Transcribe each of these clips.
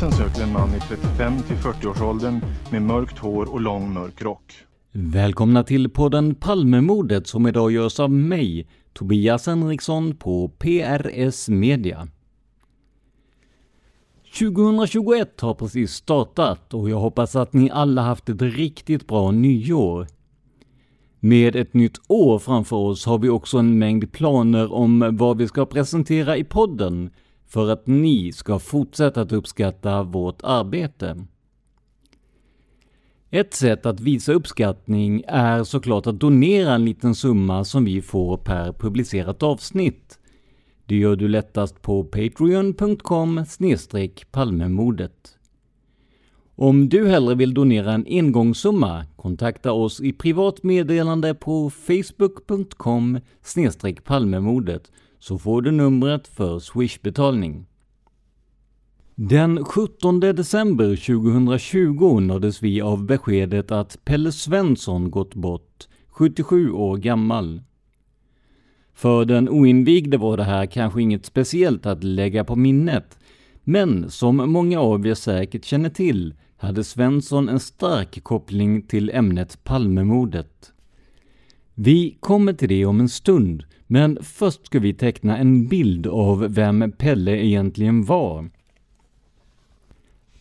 Polisen söker en man i 35 till 40-årsåldern med mörkt hår och lång mörk rock. Välkomna till podden Palmemordet som idag görs av mig, Tobias Henriksson på PRS Media. 2021 har precis startat och jag hoppas att ni alla haft ett riktigt bra nyår. Med ett nytt år framför oss har vi också en mängd planer om vad vi ska presentera i podden för att ni ska fortsätta att uppskatta vårt arbete. Ett sätt att visa uppskattning är såklart att donera en liten summa som vi får per publicerat avsnitt. Det gör du lättast på patreon.com palmemordet. Om du hellre vill donera en engångssumma, kontakta oss i privat meddelande på facebook.com palmemordet så får du numret för swishbetalning. Den 17 december 2020 nåddes vi av beskedet att Pelle Svensson gått bort, 77 år gammal. För den oinvigde var det här kanske inget speciellt att lägga på minnet, men som många av er säkert känner till hade Svensson en stark koppling till ämnet Palmemordet. Vi kommer till det om en stund, men först ska vi teckna en bild av vem Pelle egentligen var.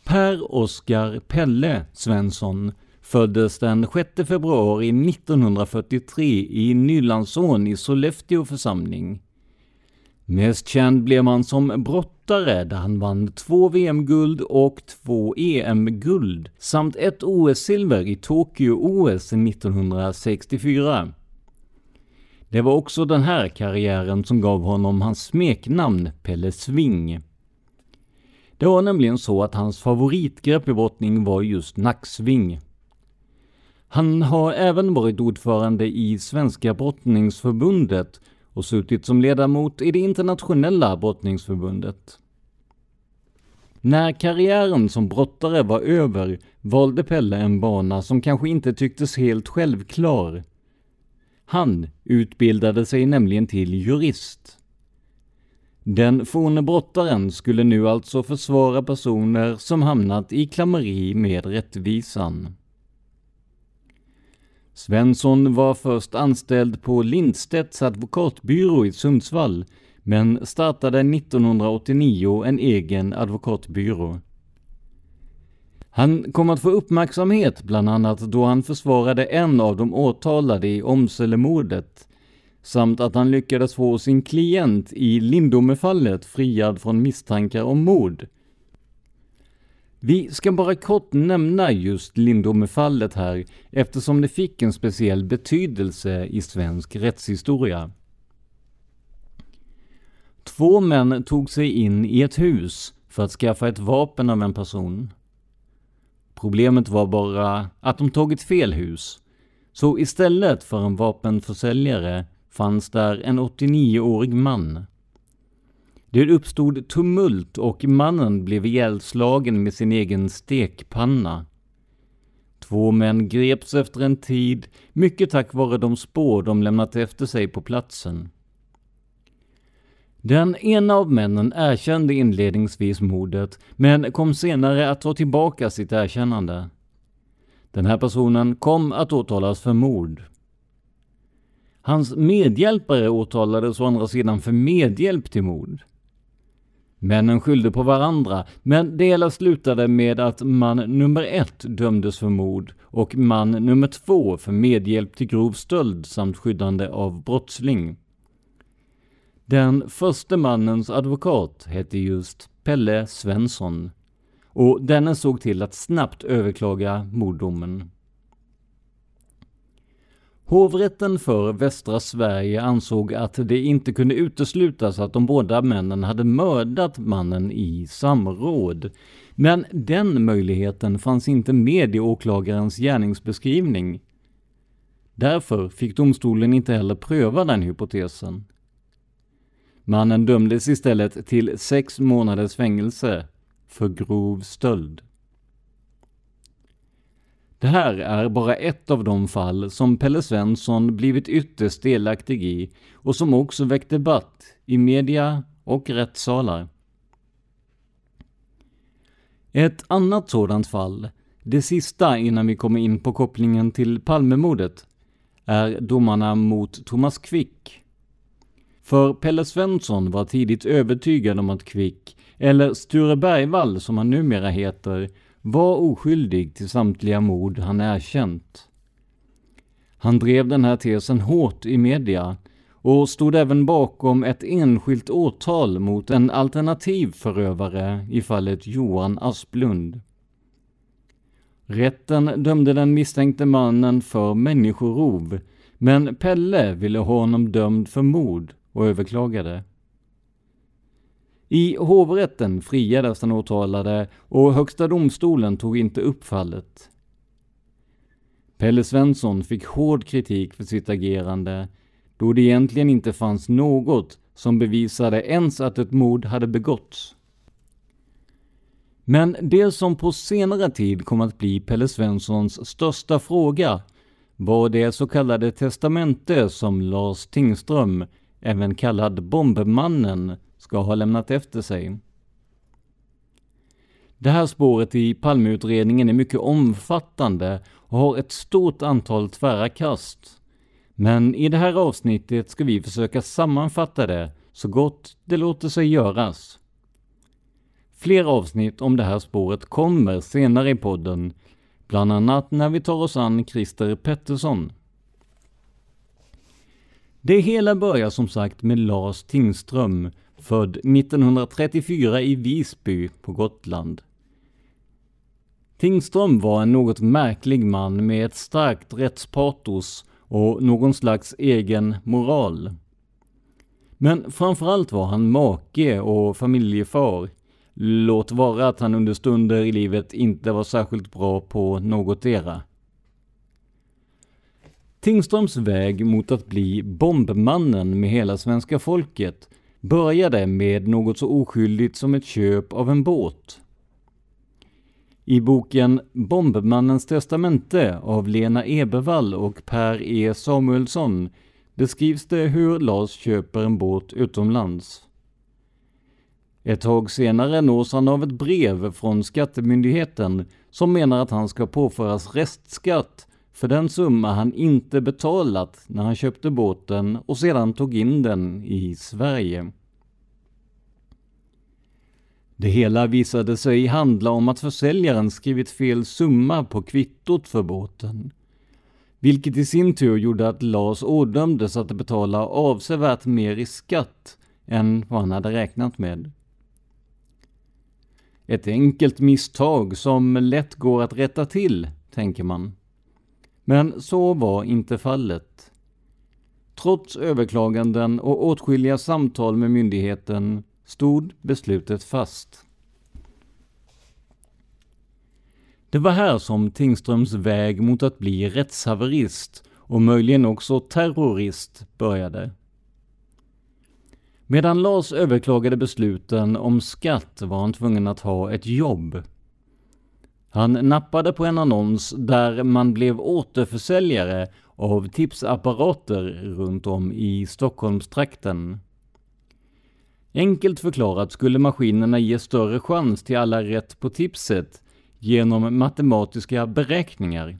Per Oskar Pelle Svensson föddes den 6 februari 1943 i Nylandsån i Sollefteå församling. Mest känd blev han som brottare där han vann två VM-guld och två EM-guld samt ett OS-silver i Tokyo-OS 1964. Det var också den här karriären som gav honom hans smeknamn Pelle Sving. Det var nämligen så att hans favoritgrepp i brottning var just nacksving. Han har även varit ordförande i Svenska brottningsförbundet och suttit som ledamot i det internationella brottningsförbundet. När karriären som brottare var över valde Pelle en bana som kanske inte tycktes helt självklar. Han utbildade sig nämligen till jurist. Den forne brottaren skulle nu alltså försvara personer som hamnat i klammeri med rättvisan. Svensson var först anställd på Lindstedts advokatbyrå i Sundsvall, men startade 1989 en egen advokatbyrå. Han kom att få uppmärksamhet bland annat då han försvarade en av de åtalade i Omselemordet, samt att han lyckades få sin klient i Lindomefallet friad från misstankar om mord. Vi ska bara kort nämna just Lindomefallet här eftersom det fick en speciell betydelse i svensk rättshistoria. Två män tog sig in i ett hus för att skaffa ett vapen av en person. Problemet var bara att de tagit fel hus. Så istället för en vapenförsäljare fanns där en 89-årig man. Det uppstod tumult och mannen blev ihjälslagen med sin egen stekpanna. Två män greps efter en tid, mycket tack vare de spår de lämnat efter sig på platsen. Den ena av männen erkände inledningsvis mordet, men kom senare att ta tillbaka sitt erkännande. Den här personen kom att åtalas för mord. Hans medhjälpare åtalades å andra sidan för medhjälp till mord. Männen skyllde på varandra, men det hela slutade med att man nummer ett dömdes för mord och man nummer två för medhjälp till grov stöld samt skyddande av brottsling. Den första mannens advokat hette just Pelle Svensson och denne såg till att snabbt överklaga morddomen. Hovrätten för västra Sverige ansåg att det inte kunde uteslutas att de båda männen hade mördat mannen i samråd. Men den möjligheten fanns inte med i åklagarens gärningsbeskrivning. Därför fick domstolen inte heller pröva den hypotesen. Mannen dömdes istället till sex månaders fängelse för grov stöld. Det här är bara ett av de fall som Pelle Svensson blivit ytterst delaktig i och som också väckt debatt i media och rättssalar. Ett annat sådant fall, det sista innan vi kommer in på kopplingen till Palmemordet, är domarna mot Thomas Quick. För Pelle Svensson var tidigt övertygad om att Quick, eller Sture Bergvall som han numera heter, var oskyldig till samtliga mord han erkänt. Han drev den här tesen hårt i media och stod även bakom ett enskilt åtal mot en alternativ förövare i fallet Johan Asplund. Rätten dömde den misstänkte mannen för människorov, men Pelle ville ha honom dömd för mord och överklagade. I hovrätten friades den åtalade och Högsta domstolen tog inte upp fallet. Pelle Svensson fick hård kritik för sitt agerande då det egentligen inte fanns något som bevisade ens att ett mord hade begåtts. Men det som på senare tid kom att bli Pelle Svenssons största fråga var det så kallade testamente som Lars Tingström, även kallad Bombmannen, ska ha lämnat efter sig. Det här spåret i Palmeutredningen är mycket omfattande och har ett stort antal tvära kast. Men i det här avsnittet ska vi försöka sammanfatta det så gott det låter sig göras. Fler avsnitt om det här spåret kommer senare i podden, bland annat när vi tar oss an Christer Pettersson. Det hela börjar som sagt med Lars Tingström, född 1934 i Visby på Gotland. Tingström var en något märklig man med ett starkt rättspatos och någon slags egen moral. Men framförallt var han make och familjefar. Låt vara att han under stunder i livet inte var särskilt bra på något era. Tingströms väg mot att bli bombmannen med hela svenska folket började med något så oskyldigt som ett köp av en båt. I boken Bombmannens testamente av Lena Ebervall och Per E Samuelsson beskrivs det hur Lars köper en båt utomlands. Ett tag senare nås han av ett brev från Skattemyndigheten som menar att han ska påföras restskatt för den summa han inte betalat när han köpte båten och sedan tog in den i Sverige. Det hela visade sig handla om att försäljaren skrivit fel summa på kvittot för båten. Vilket i sin tur gjorde att Lars ådömdes att betala avsevärt mer i skatt än vad han hade räknat med. Ett enkelt misstag som lätt går att rätta till, tänker man. Men så var inte fallet. Trots överklaganden och åtskilliga samtal med myndigheten stod beslutet fast. Det var här som Tingströms väg mot att bli rättshaverist och möjligen också terrorist började. Medan Lars överklagade besluten om skatt var han tvungen att ha ett jobb. Han nappade på en annons där man blev återförsäljare av tipsapparater runt om i Stockholmstrakten. Enkelt förklarat skulle maskinerna ge större chans till alla rätt på tipset genom matematiska beräkningar.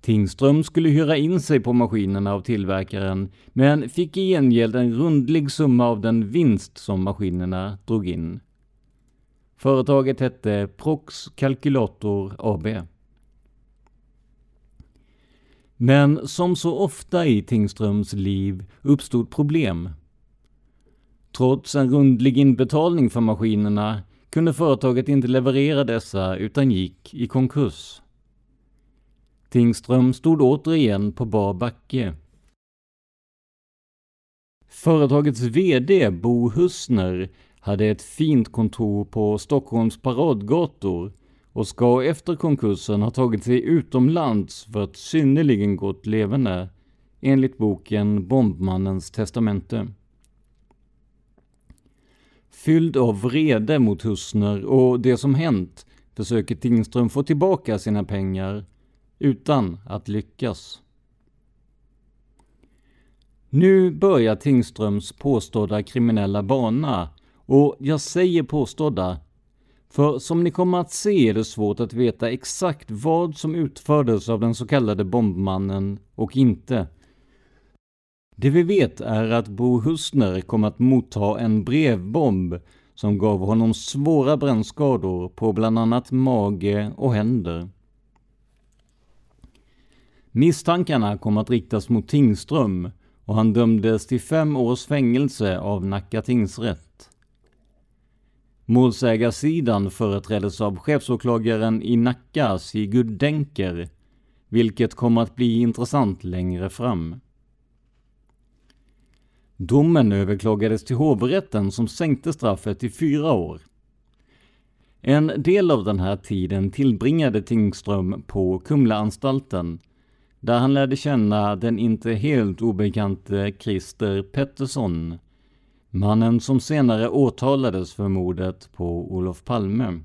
Tingström skulle hyra in sig på maskinerna av tillverkaren, men fick i gengäld en rundlig summa av den vinst som maskinerna drog in. Företaget hette Prox Calculator AB. Men som så ofta i Tingströms liv uppstod problem. Trots en rundlig inbetalning för maskinerna kunde företaget inte leverera dessa utan gick i konkurs. Tingström stod återigen på bar backe. Företagets VD Bo Husner hade ett fint kontor på Stockholms paradgator och ska efter konkursen ha tagit sig utomlands för ett synnerligen gott leverne, enligt boken Bombmannens testamente. Fylld av vrede mot Husner och det som hänt försöker Tingström få tillbaka sina pengar utan att lyckas. Nu börjar Tingströms påstådda kriminella bana och jag säger påstådda för som ni kommer att se är det svårt att veta exakt vad som utfördes av den så kallade bombmannen och inte. Det vi vet är att Bo Husner kom att motta en brevbomb som gav honom svåra brännskador på bland annat mage och händer. Misstankarna kom att riktas mot Tingström och han dömdes till fem års fängelse av Nacka tingsrätt. Målsägarsidan företräddes av chefsåklagaren i Nacka, Sigurd Denker, vilket kommer att bli intressant längre fram. Domen överklagades till hovrätten som sänkte straffet till fyra år. En del av den här tiden tillbringade Tingström på Kumlaanstalten, där han lärde känna den inte helt obekante Christer Pettersson, mannen som senare åtalades för mordet på Olof Palme.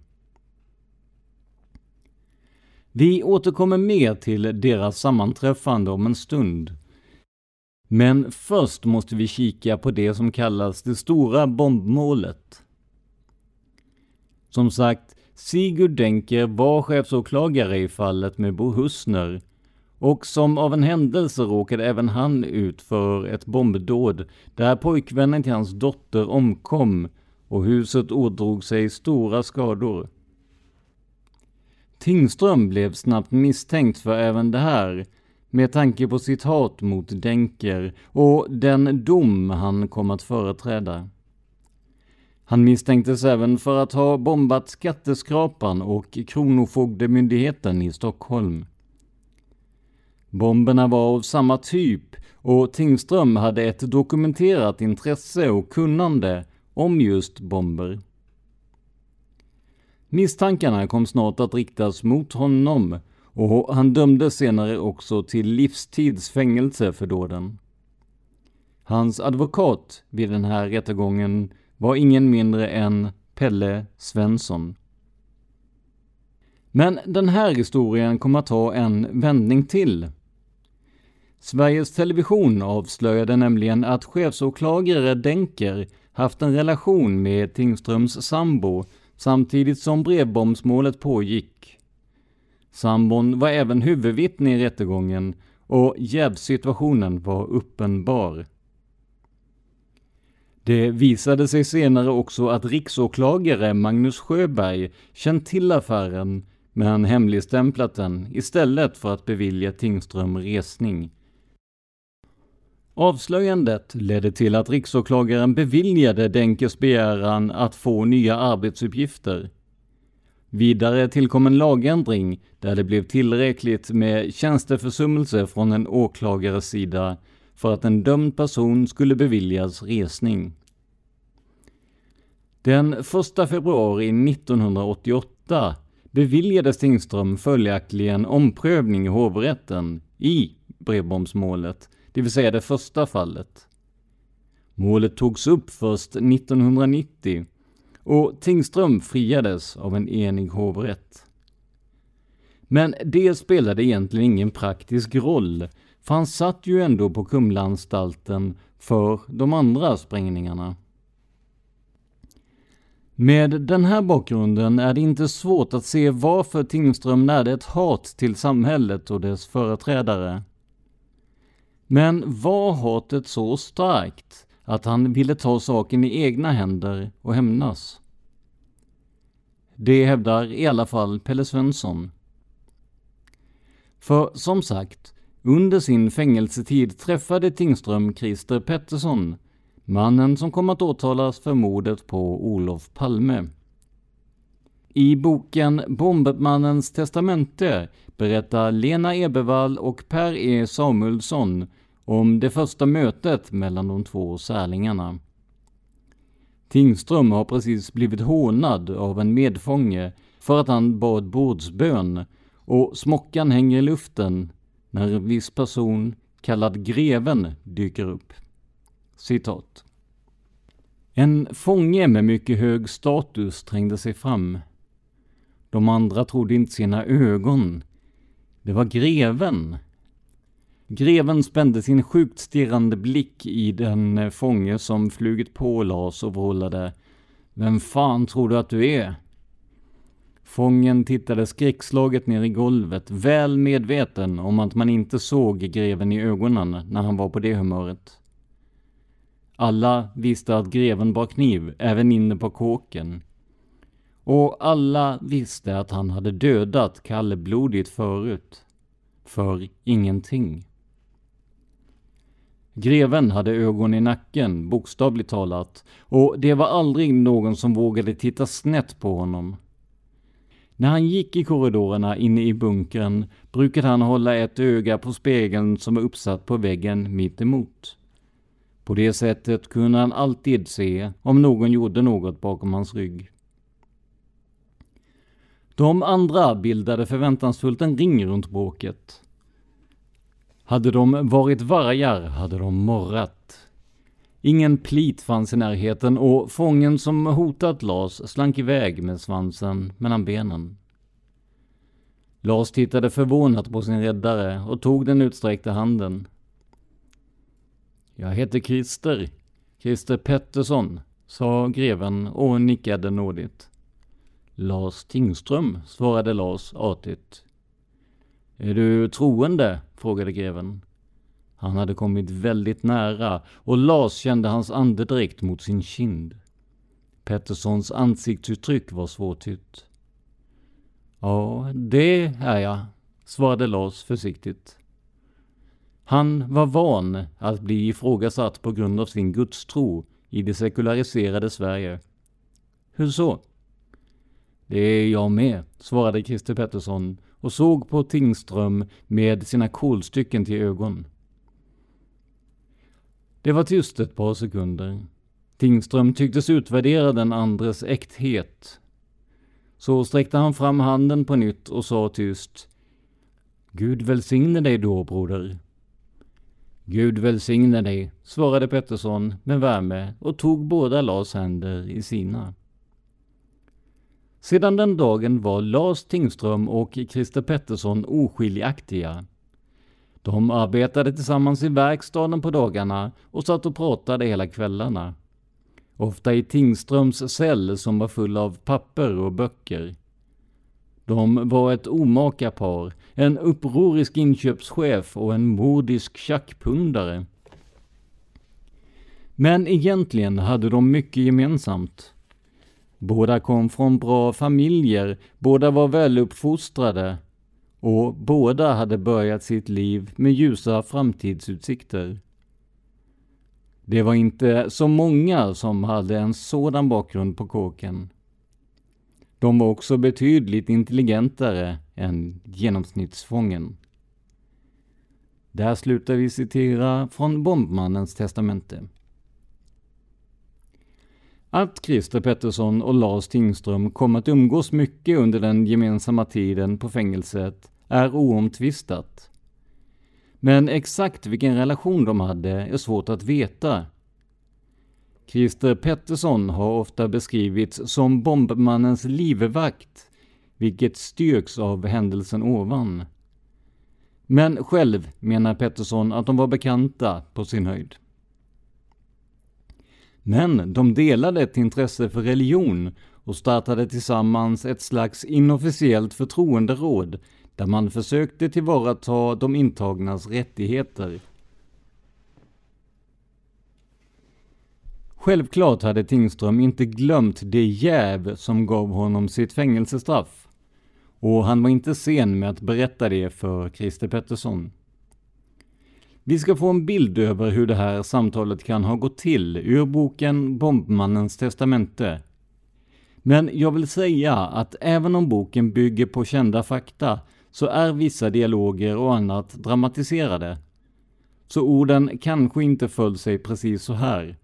Vi återkommer mer till deras sammanträffande om en stund. Men först måste vi kika på det som kallas det stora bombmålet. Som sagt, Sigurd Denker var chefsåklagare i fallet med Bo Husner och som av en händelse råkade även han ut för ett bombdåd där pojkvännen till hans dotter omkom och huset ådrog sig stora skador. Tingström blev snabbt misstänkt för även det här med tanke på sitt hat mot Denker och den dom han kom att företräda. Han misstänktes även för att ha bombat skatteskrapan och Kronofogdemyndigheten i Stockholm. Bomberna var av samma typ och Tingström hade ett dokumenterat intresse och kunnande om just bomber. Misstankarna kom snart att riktas mot honom och han dömdes senare också till livstidsfängelse för dåden. Hans advokat vid den här rättegången var ingen mindre än Pelle Svensson. Men den här historien kommer att ta en vändning till. Sveriges Television avslöjade nämligen att chefsåklagare Denker haft en relation med Tingströms sambo samtidigt som brevbombsmålet pågick. Sambon var även huvudvittne i rättegången och jävssituationen var uppenbar. Det visade sig senare också att riksåklagare Magnus Sjöberg känt till affären men hemligstämplat den istället för att bevilja Tingström resning. Avslöjandet ledde till att riksåklagaren beviljade Denkes begäran att få nya arbetsuppgifter. Vidare tillkom en lagändring där det blev tillräckligt med tjänsteförsummelse från en åklagares sida för att en dömd person skulle beviljas resning. Den 1 februari 1988 beviljades Tingström följaktligen omprövning i hovrätten i brevbombsmålet det vill säga det första fallet. Målet togs upp först 1990 och Tingström friades av en enig hovrätt. Men det spelade egentligen ingen praktisk roll, för han satt ju ändå på Kumlaanstalten för de andra sprängningarna. Med den här bakgrunden är det inte svårt att se varför Tingström närde ett hat till samhället och dess företrädare. Men var hatet så starkt att han ville ta saken i egna händer och hämnas? Det hävdar i alla fall Pelle Svensson. För som sagt, under sin fängelsetid träffade Tingström Christer Pettersson, mannen som kom att åtalas för mordet på Olof Palme. I boken Bombmannens testamente berättar Lena Ebervall och Per E Samuelsson om det första mötet mellan de två särlingarna. Tingström har precis blivit hånad av en medfånge för att han bad bordsbön och smockan hänger i luften när en viss person kallad greven dyker upp. Citat. En fånge med mycket hög status trängde sig fram. De andra trodde inte sina ögon. Det var greven. Greven spände sin sjukt stirrande blick i den eh, fånge som flugit på Lars och vrålade. Vem fan tror du att du är? Fången tittade skräckslaget ner i golvet, väl medveten om att man inte såg greven i ögonen när han var på det humöret. Alla visste att greven bar kniv, även inne på kåken. Och alla visste att han hade dödat Kalle blodigt förut. För ingenting. Greven hade ögon i nacken, bokstavligt talat, och det var aldrig någon som vågade titta snett på honom. När han gick i korridorerna inne i bunkern brukade han hålla ett öga på spegeln som var uppsatt på väggen mitt emot. På det sättet kunde han alltid se om någon gjorde något bakom hans rygg. De andra bildade förväntansfullt en ring runt bråket. Hade de varit vargar hade de morrat. Ingen plit fanns i närheten och fången som hotat Lars slank iväg med svansen mellan benen. Lars tittade förvånat på sin räddare och tog den utsträckta handen. Jag heter Christer, Christer Pettersson, sa greven och nickade nådigt. Lars Tingström, svarade Lars artigt. Är du troende? frågade greven. Han hade kommit väldigt nära och Lars kände hans andedräkt mot sin kind. Petterssons ansiktsuttryck var svårtytt. Ja, det är jag, svarade Lars försiktigt. Han var van att bli ifrågasatt på grund av sin gudstro i det sekulariserade Sverige. Hur så? Det är jag med, svarade Christer Pettersson och såg på Tingström med sina kolstycken till ögon. Det var tyst ett par sekunder. Tingström tycktes utvärdera den andres äkthet. Så sträckte han fram handen på nytt och sa tyst. Gud välsigne dig då, broder. Gud välsigne dig, svarade Pettersson med värme och tog båda Lars händer i sina. Sedan den dagen var Lars Tingström och Christer Pettersson oskiljaktiga. De arbetade tillsammans i verkstaden på dagarna och satt och pratade hela kvällarna. Ofta i Tingströms cell som var full av papper och böcker. De var ett omaka par, en upprorisk inköpschef och en mordisk tjackpundare. Men egentligen hade de mycket gemensamt. Båda kom från bra familjer, båda var väluppfostrade och båda hade börjat sitt liv med ljusa framtidsutsikter. Det var inte så många som hade en sådan bakgrund på kåken. De var också betydligt intelligentare än genomsnittsfången. Där slutar vi citera från Bombmannens testamente. Att Christer Pettersson och Lars Tingström kom att umgås mycket under den gemensamma tiden på fängelset är oomtvistat. Men exakt vilken relation de hade är svårt att veta. Christer Pettersson har ofta beskrivits som bombmannens livvakt, vilket styrks av händelsen ovan. Men själv menar Pettersson att de var bekanta på sin höjd. Men de delade ett intresse för religion och startade tillsammans ett slags inofficiellt förtroenderåd där man försökte tillvarata de intagnas rättigheter. Självklart hade Tingström inte glömt det jäv som gav honom sitt fängelsestraff. Och han var inte sen med att berätta det för Christer Pettersson. Vi ska få en bild över hur det här samtalet kan ha gått till ur boken Bombmannens testamente. Men jag vill säga att även om boken bygger på kända fakta så är vissa dialoger och annat dramatiserade. Så orden kanske inte föll sig precis så här.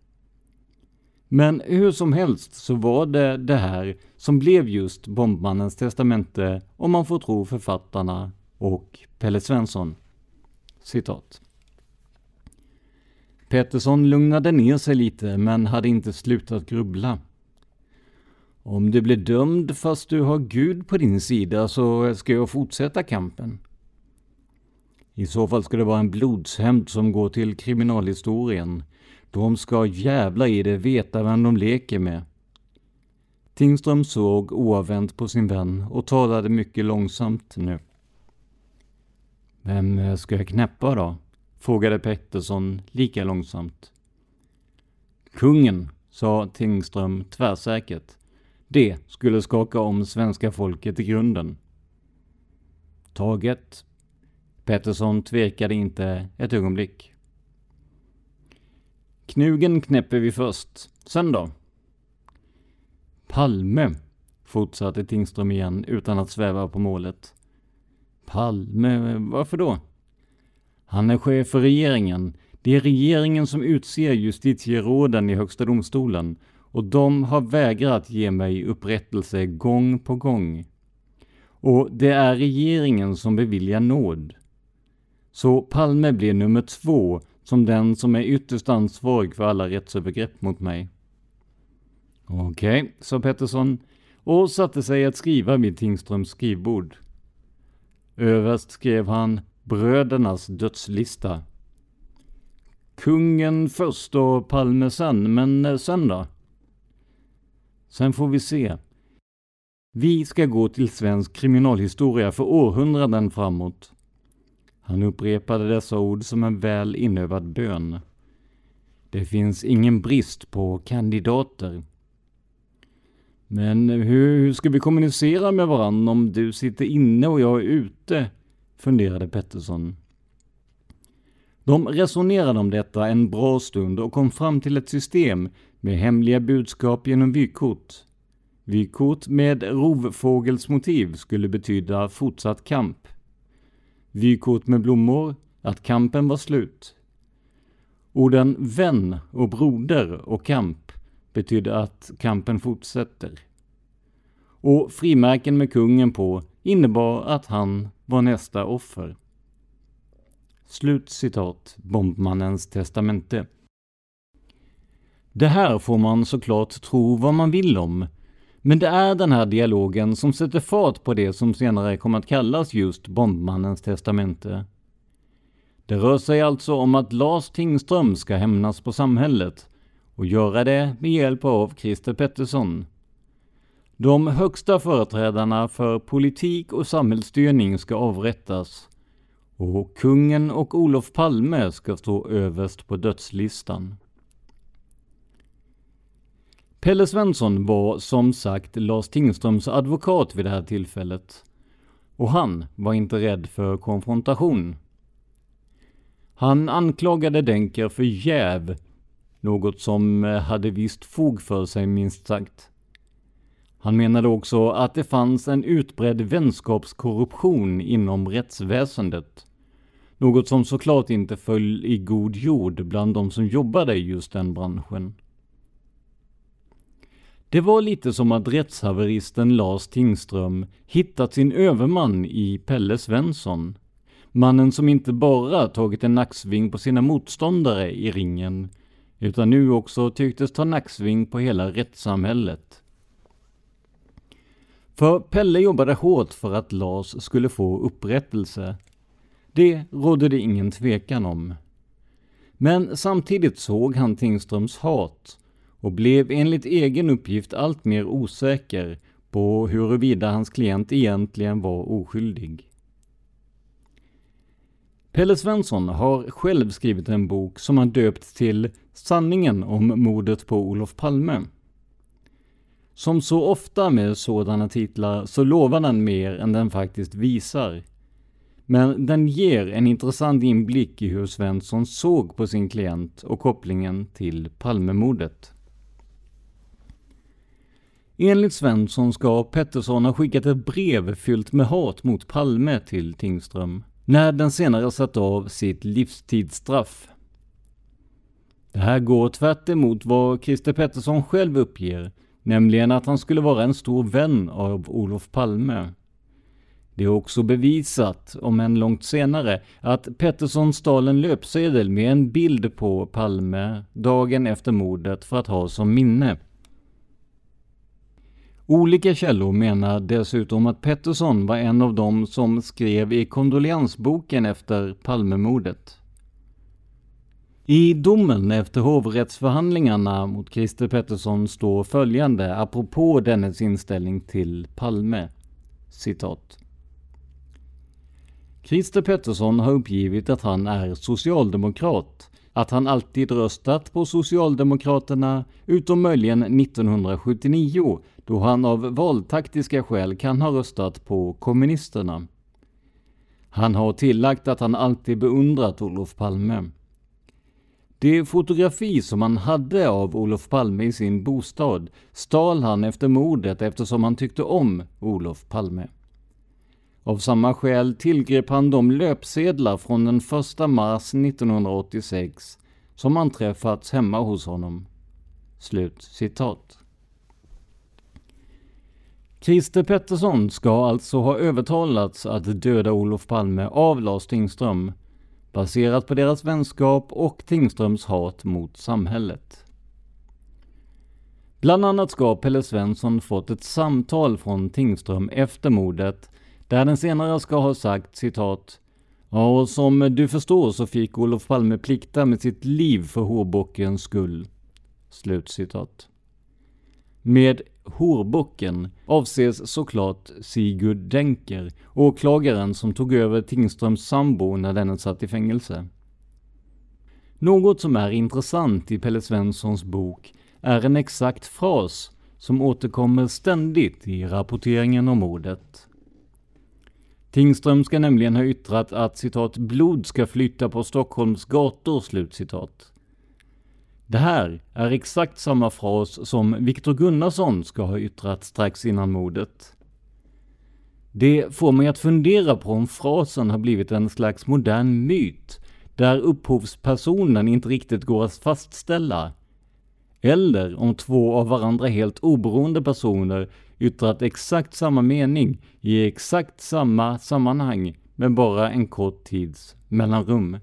Men hur som helst så var det det här som blev just Bombmannens testamente om man får tro författarna och Pelle Svensson. Citat. Pettersson lugnade ner sig lite men hade inte slutat grubbla. Om du blir dömd fast du har Gud på din sida så ska jag fortsätta kampen. I så fall ska det vara en blodshämnd som går till kriminalhistorien. De ska jävla i det veta vem de leker med. Tingström såg oavvänt på sin vän och talade mycket långsamt nu. Vem ska jag knäppa då? Frågade Pettersson lika långsamt. Kungen, sa Tingström tvärsäkert. Det skulle skaka om svenska folket i grunden. Taget. Pettersson tvekade inte ett ögonblick. Knugen knäpper vi först. Sen då? Palme, fortsatte Tingström igen utan att sväva på målet. Palme, varför då? Han är chef för regeringen. Det är regeringen som utser justitieråden i Högsta domstolen och de har vägrat ge mig upprättelse gång på gång. Och det är regeringen som beviljar nåd. Så Palme blir nummer två som den som är ytterst ansvarig för alla rättsövergrepp mot mig. Okej, okay, sa Pettersson och satte sig att skriva vid Tingströms skrivbord. Överst skrev han brödernas dödslista. Kungen först och Palme sen, men eh, sen då? Sen får vi se. Vi ska gå till svensk kriminalhistoria för århundraden framåt. Han upprepade dessa ord som en väl inövad bön. Det finns ingen brist på kandidater. Men hur, hur ska vi kommunicera med varandra om du sitter inne och jag är ute? Funderade Pettersson. De resonerade om detta en bra stund och kom fram till ett system med hemliga budskap genom vykort. Vykort med rovfågelsmotiv skulle betyda fortsatt kamp. Vykort med blommor, att kampen var slut. Orden vän och broder och kamp betydde att kampen fortsätter. Och frimärken med kungen på innebar att han var nästa offer. Slut citat Bombmannens testamente. Det här får man såklart tro vad man vill om, men det är den här dialogen som sätter fart på det som senare kommer att kallas just Bombmannens testamente. Det rör sig alltså om att Lars Tingström ska hämnas på samhället och göra det med hjälp av Christer Pettersson. De högsta företrädarna för politik och samhällsstyrning ska avrättas och kungen och Olof Palme ska stå överst på dödslistan. Pelle Svensson var som sagt Lars Tingströms advokat vid det här tillfället. Och han var inte rädd för konfrontation. Han anklagade Denker för jäv, något som eh, hade visst fog för sig minst sagt. Han menade också att det fanns en utbredd vänskapskorruption inom rättsväsendet. Något som såklart inte föll i god jord bland de som jobbade i just den branschen. Det var lite som att rättshaveristen Lars Tingström hittat sin överman i Pelle Svensson. Mannen som inte bara tagit en nacksving på sina motståndare i ringen, utan nu också tycktes ta nacksving på hela rättssamhället. För Pelle jobbade hårt för att Lars skulle få upprättelse. Det rådde det ingen tvekan om. Men samtidigt såg han Tingströms hat och blev enligt egen uppgift allt mer osäker på huruvida hans klient egentligen var oskyldig. Pelle Svensson har själv skrivit en bok som han döpt till Sanningen om mordet på Olof Palme. Som så ofta med sådana titlar så lovar den mer än den faktiskt visar. Men den ger en intressant inblick i hur Svensson såg på sin klient och kopplingen till Palmemordet. Enligt Svensson ska Pettersson ha skickat ett brev fyllt med hat mot Palme till Tingström, när den senare satt av sitt livstidsstraff. Det här går tvärt emot vad Christer Pettersson själv uppger, nämligen att han skulle vara en stor vän av Olof Palme. Det är också bevisat, om än långt senare, att Pettersson stal en löpsedel med en bild på Palme dagen efter mordet för att ha som minne. Olika källor menar dessutom att Pettersson var en av dem som skrev i kondoleansboken efter Palmemordet. I domen efter hovrättsförhandlingarna mot Christer Pettersson står följande apropå dennes inställning till Palme. Citat. Christer Pettersson har uppgivit att han är socialdemokrat, att han alltid röstat på Socialdemokraterna, utom möjligen 1979, då han av valtaktiska skäl kan ha röstat på kommunisterna. Han har tillagt att han alltid beundrat Olof Palme. Det fotografi som han hade av Olof Palme i sin bostad stal han efter mordet eftersom han tyckte om Olof Palme. Av samma skäl tillgrep han de löpsedlar från den 1 mars 1986 som anträffats hemma hos honom. Slut citat. Christer Pettersson ska alltså ha övertalats att döda Olof Palme av Lars Tingström, baserat på deras vänskap och Tingströms hat mot samhället. Bland annat ska Pelle Svensson fått ett samtal från Tingström efter mordet där den senare ska ha sagt citat Ja, och som du förstår så fick Olof Palme plikta med sitt liv för hårbockens skull. Slut citat. Med horbocken avses såklart Sigurd Denker, åklagaren som tog över Tingströms sambo när denne satt i fängelse. Något som är intressant i Pelle Svenssons bok är en exakt fras som återkommer ständigt i rapporteringen om mordet. Tingström ska nämligen ha yttrat att citat ”blod ska flytta på Stockholms gator”. Slutcitat. Det här är exakt samma fras som Viktor Gunnarsson ska ha yttrat strax innan mordet. Det får mig att fundera på om frasen har blivit en slags modern myt, där upphovspersonen inte riktigt går att fastställa. Eller om två av varandra helt oberoende personer yttrat exakt samma mening i exakt samma sammanhang med bara en kort tids mellanrum.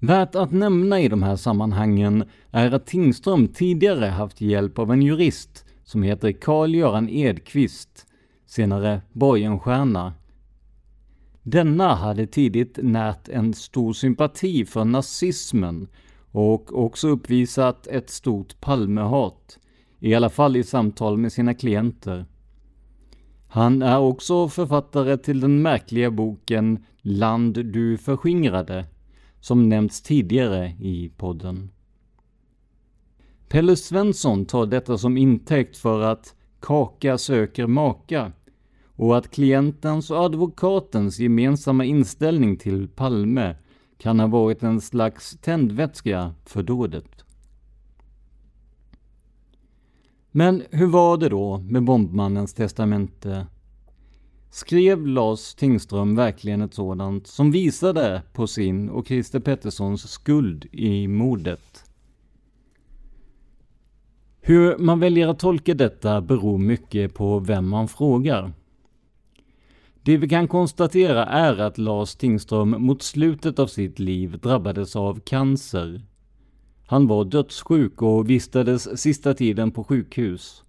Värt att nämna i de här sammanhangen är att Tingström tidigare haft hjälp av en jurist som heter Carl-Göran Edqvist, senare Borgenstierna. Denna hade tidigt närt en stor sympati för nazismen och också uppvisat ett stort Palmehat, i alla fall i samtal med sina klienter. Han är också författare till den märkliga boken Land du förskingrade, som nämnts tidigare i podden. Pelle Svensson tar detta som intäkt för att kaka söker maka och att klientens och advokatens gemensamma inställning till Palme kan ha varit en slags tändvätska för dådet. Men hur var det då med bombmannens testamente? Skrev Lars Tingström verkligen ett sådant som visade på sin och Christer Petterssons skuld i mordet? Hur man väljer att tolka detta beror mycket på vem man frågar. Det vi kan konstatera är att Lars Tingström mot slutet av sitt liv drabbades av cancer. Han var dödssjuk och vistades sista tiden på sjukhus.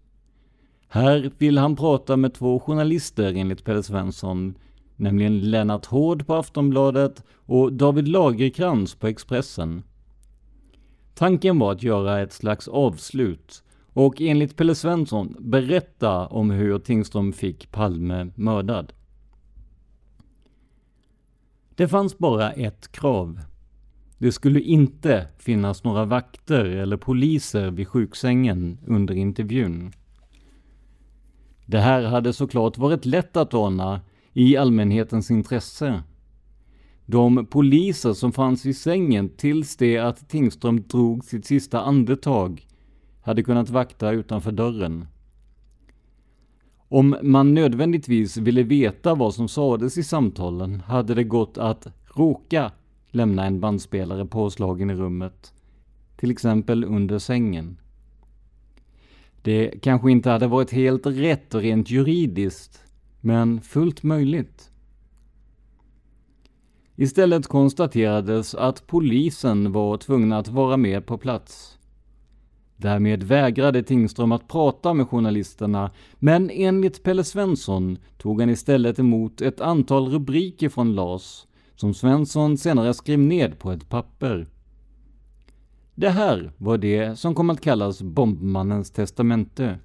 Här vill han prata med två journalister enligt Pelle Svensson, nämligen Lennart Hård på Aftonbladet och David Lagerkrans på Expressen. Tanken var att göra ett slags avslut och enligt Pelle Svensson berätta om hur Tingström fick Palme mördad. Det fanns bara ett krav. Det skulle inte finnas några vakter eller poliser vid sjuksängen under intervjun. Det här hade såklart varit lätt att ordna i allmänhetens intresse. De poliser som fanns i sängen tills det att Tingström drog sitt sista andetag hade kunnat vakta utanför dörren. Om man nödvändigtvis ville veta vad som sades i samtalen hade det gått att råka lämna en bandspelare påslagen i rummet, till exempel under sängen. Det kanske inte hade varit helt rätt rent juridiskt, men fullt möjligt. Istället konstaterades att polisen var tvungna att vara med på plats. Därmed vägrade Tingström att prata med journalisterna, men enligt Pelle Svensson tog han istället emot ett antal rubriker från Lars, som Svensson senare skrev ned på ett papper. Det här var det som kom att kallas bombmannens testamente.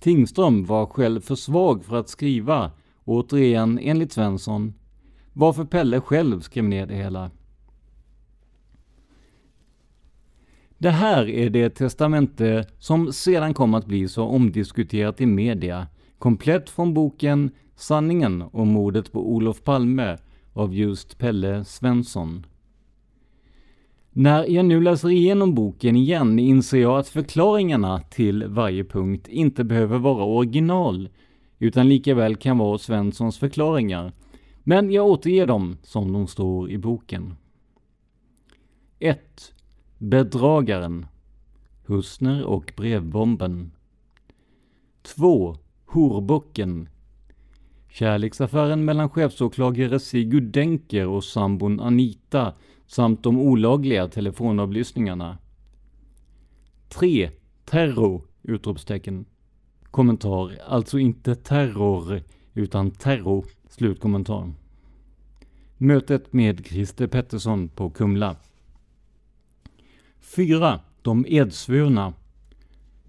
Tingström var själv för svag för att skriva, återigen enligt Svensson, varför Pelle själv skrev ner det hela. Det här är det testamente som sedan kom att bli så omdiskuterat i media, komplett från boken Sanningen om mordet på Olof Palme av just Pelle Svensson. När jag nu läser igenom boken igen inser jag att förklaringarna till varje punkt inte behöver vara original, utan lika väl kan vara Svenssons förklaringar. Men jag återger dem som de står i boken. 1. Bedragaren Husner och brevbomben 2. Horbocken Kärleksaffären mellan chefsåklagare Sigurd Denker och sambon Anita samt de olagliga telefonavlyssningarna. 3. Terror! Utropstecken. Kommentar, alltså inte terror, utan terror. Slutkommentar. Mötet med Christer Pettersson på Kumla. 4. De edsvurna.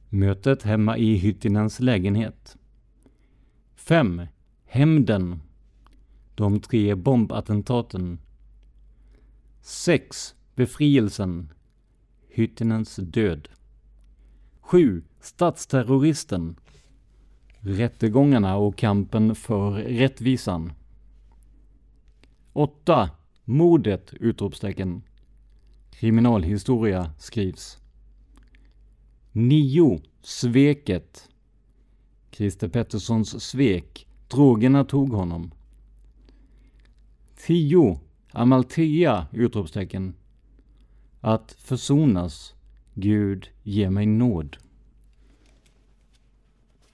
Mötet hemma i Hyttinens lägenhet. 5. Hämnden. De tre bombattentaten. 6. Befrielsen. Hyttinens död. 7. Statsterroristen. Rättegångarna och kampen för rättvisan. 8. Mordet! Utropstecken. Kriminalhistoria skrivs. 9. Sveket. Christer Petterssons svek. Drogerna tog honom. 10. Amalthea! Utropstecken. Att försonas. Gud, ge mig nåd.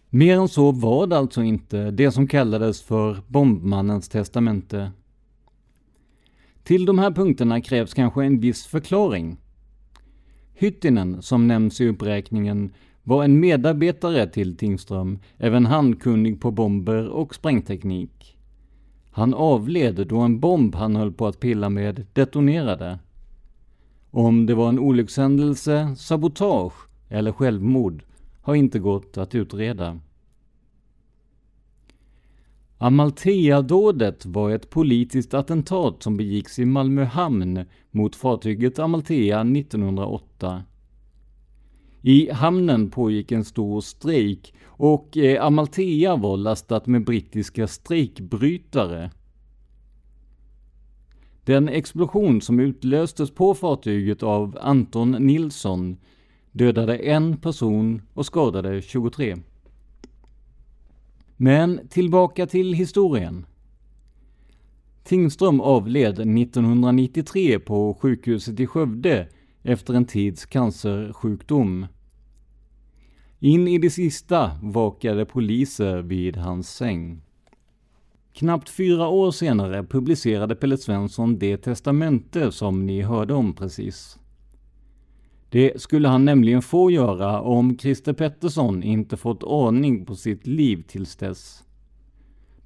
Mer än så var det alltså inte, det som kallades för bombmannens testamente. Till de här punkterna krävs kanske en viss förklaring. Hyttinen, som nämns i uppräkningen, var en medarbetare till Tingström, även han kunnig på bomber och sprängteknik. Han avled då en bomb han höll på att pilla med detonerade. Om det var en olyckshändelse, sabotage eller självmord har inte gått att utreda. Amalthea-dådet var ett politiskt attentat som begicks i Malmö hamn mot fartyget Amalthea 1908. I hamnen pågick en stor strejk och eh, Amalthea var lastat med brittiska strejkbrytare. Den explosion som utlöstes på fartyget av Anton Nilsson dödade en person och skadade 23. Men tillbaka till historien. Tingström avled 1993 på sjukhuset i Skövde efter en tids cancersjukdom. In i det sista vakade poliser vid hans säng. Knappt fyra år senare publicerade Pelle Svensson det testamente som ni hörde om precis. Det skulle han nämligen få göra om Christer Pettersson inte fått ordning på sitt liv tills dess.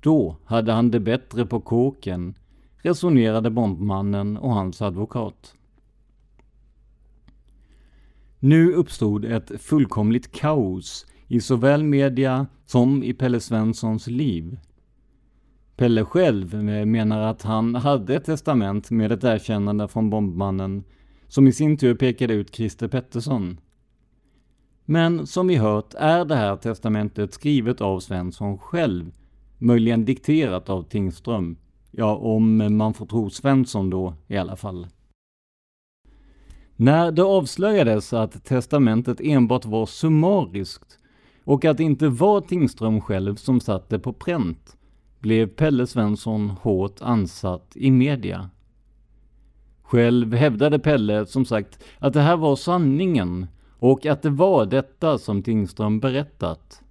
Då hade han det bättre på kåken, resonerade bombmannen och hans advokat. Nu uppstod ett fullkomligt kaos i såväl media som i Pelle Svenssons liv. Pelle själv eh, menar att han hade ett testament med ett erkännande från bombmannen som i sin tur pekade ut Christer Pettersson. Men som vi hört är det här testamentet skrivet av Svensson själv, möjligen dikterat av Tingström. Ja, om man får tro Svensson då i alla fall. När det avslöjades att testamentet enbart var summariskt och att det inte var Tingström själv som satte på pränt blev Pelle Svensson hårt ansatt i media. Själv hävdade Pelle som sagt att det här var sanningen och att det var detta som Tingström berättat.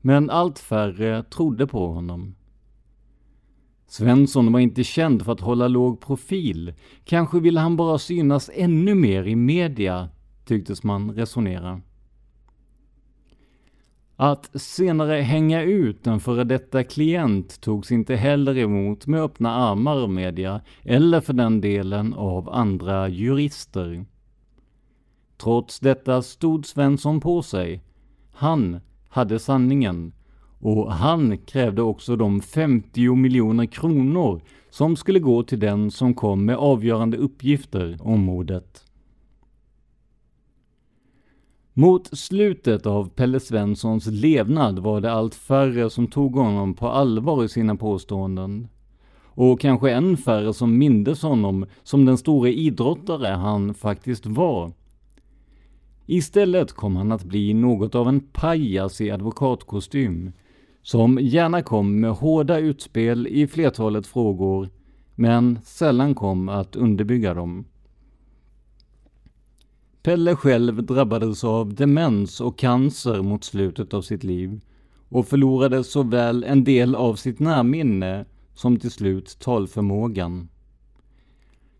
Men allt färre trodde på honom. Svensson var inte känd för att hålla låg profil. Kanske ville han bara synas ännu mer i media, tycktes man resonera. Att senare hänga ut en före detta klient togs inte heller emot med öppna armar av media, eller för den delen av andra jurister. Trots detta stod Svensson på sig. Han hade sanningen och han krävde också de 50 miljoner kronor som skulle gå till den som kom med avgörande uppgifter om mordet. Mot slutet av Pelle Svenssons levnad var det allt färre som tog honom på allvar i sina påståenden. Och kanske än färre som mindes honom som den store idrottare han faktiskt var. Istället kom han att bli något av en pajas i advokatkostym, som gärna kom med hårda utspel i flertalet frågor, men sällan kom att underbygga dem. Pelle själv drabbades av demens och cancer mot slutet av sitt liv och förlorade såväl en del av sitt närminne som till slut talförmågan.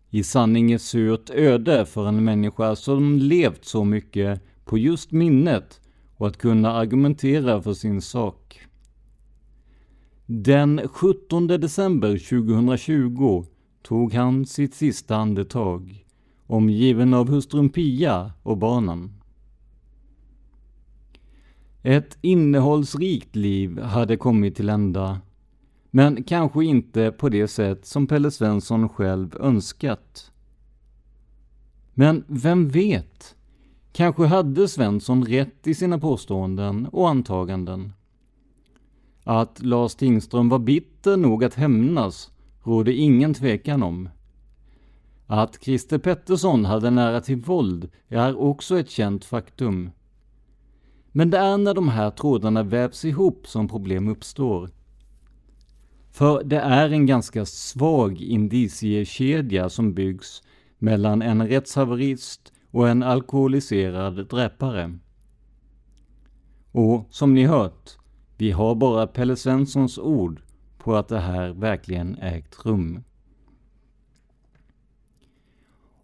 I sanning ett surt öde för en människa som levt så mycket på just minnet och att kunna argumentera för sin sak. Den 17 december 2020 tog han sitt sista andetag, omgiven av hustrun Pia och barnen. Ett innehållsrikt liv hade kommit till ända, men kanske inte på det sätt som Pelle Svensson själv önskat. Men vem vet? Kanske hade Svensson rätt i sina påståenden och antaganden. Att Lars Tingström var bitter nog att hämnas råder ingen tvekan om. Att Christer Pettersson hade nära till våld är också ett känt faktum. Men det är när de här trådarna vävs ihop som problem uppstår. För det är en ganska svag indiciekedja som byggs mellan en rättshaverist och en alkoholiserad dräpare. Och som ni hört, vi har bara Pelle Svenssons ord på att det här verkligen ägt rum.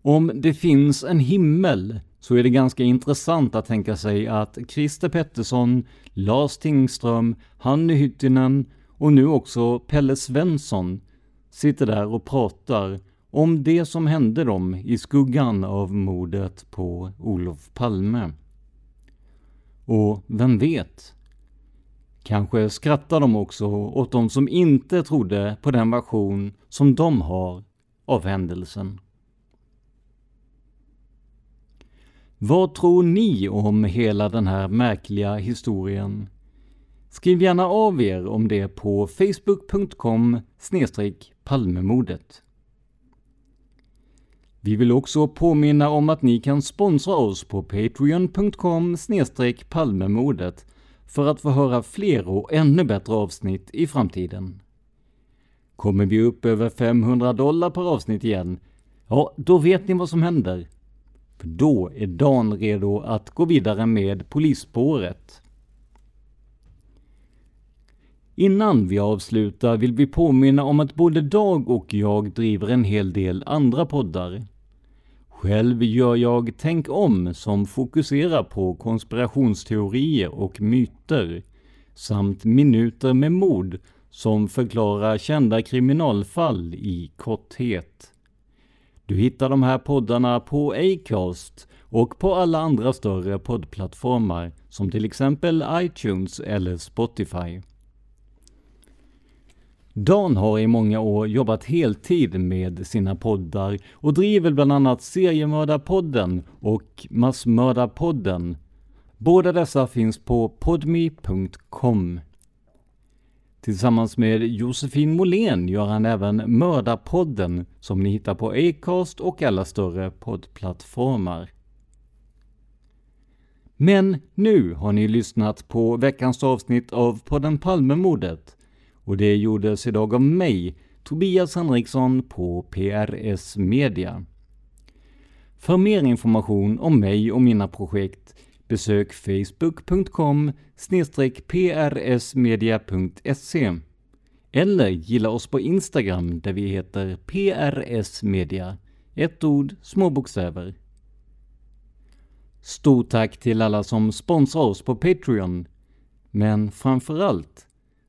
Om det finns en himmel så är det ganska intressant att tänka sig att Christer Pettersson, Lars Tingström, Hanny Hyttinen och nu också Pelle Svensson sitter där och pratar om det som hände dem i skuggan av mordet på Olof Palme. Och vem vet? Kanske skrattar de också åt de som inte trodde på den version som de har av händelsen. Vad tror ni om hela den här märkliga historien? Skriv gärna av er om det på facebook.com palmemordet. Vi vill också påminna om att ni kan sponsra oss på patreon.com palmemordet för att få höra fler och ännu bättre avsnitt i framtiden. Kommer vi upp över 500 dollar per avsnitt igen, ja, då vet ni vad som händer. För då är Dan redo att gå vidare med polisspåret. Innan vi avslutar vill vi påminna om att både Dag och jag driver en hel del andra poddar. Själv gör jag Tänk om som fokuserar på konspirationsteorier och myter samt Minuter med mord som förklarar kända kriminalfall i korthet. Du hittar de här poddarna på Acast och på alla andra större poddplattformar som till exempel iTunes eller Spotify. Dan har i många år jobbat heltid med sina poddar och driver bland annat Seriemördarpodden och Massmördarpodden. Båda dessa finns på podme.com. Tillsammans med Josefin Måhlén gör han även Mördarpodden som ni hittar på Acast och alla större poddplattformar. Men nu har ni lyssnat på veckans avsnitt av podden Palmemordet och det gjordes idag av mig, Tobias Henriksson på PRS Media. För mer information om mig och mina projekt besök facebook.com prsmedia.se eller gilla oss på Instagram där vi heter prsmedia. Ett ord, små bokstäver. Stort tack till alla som sponsrar oss på Patreon. Men framförallt,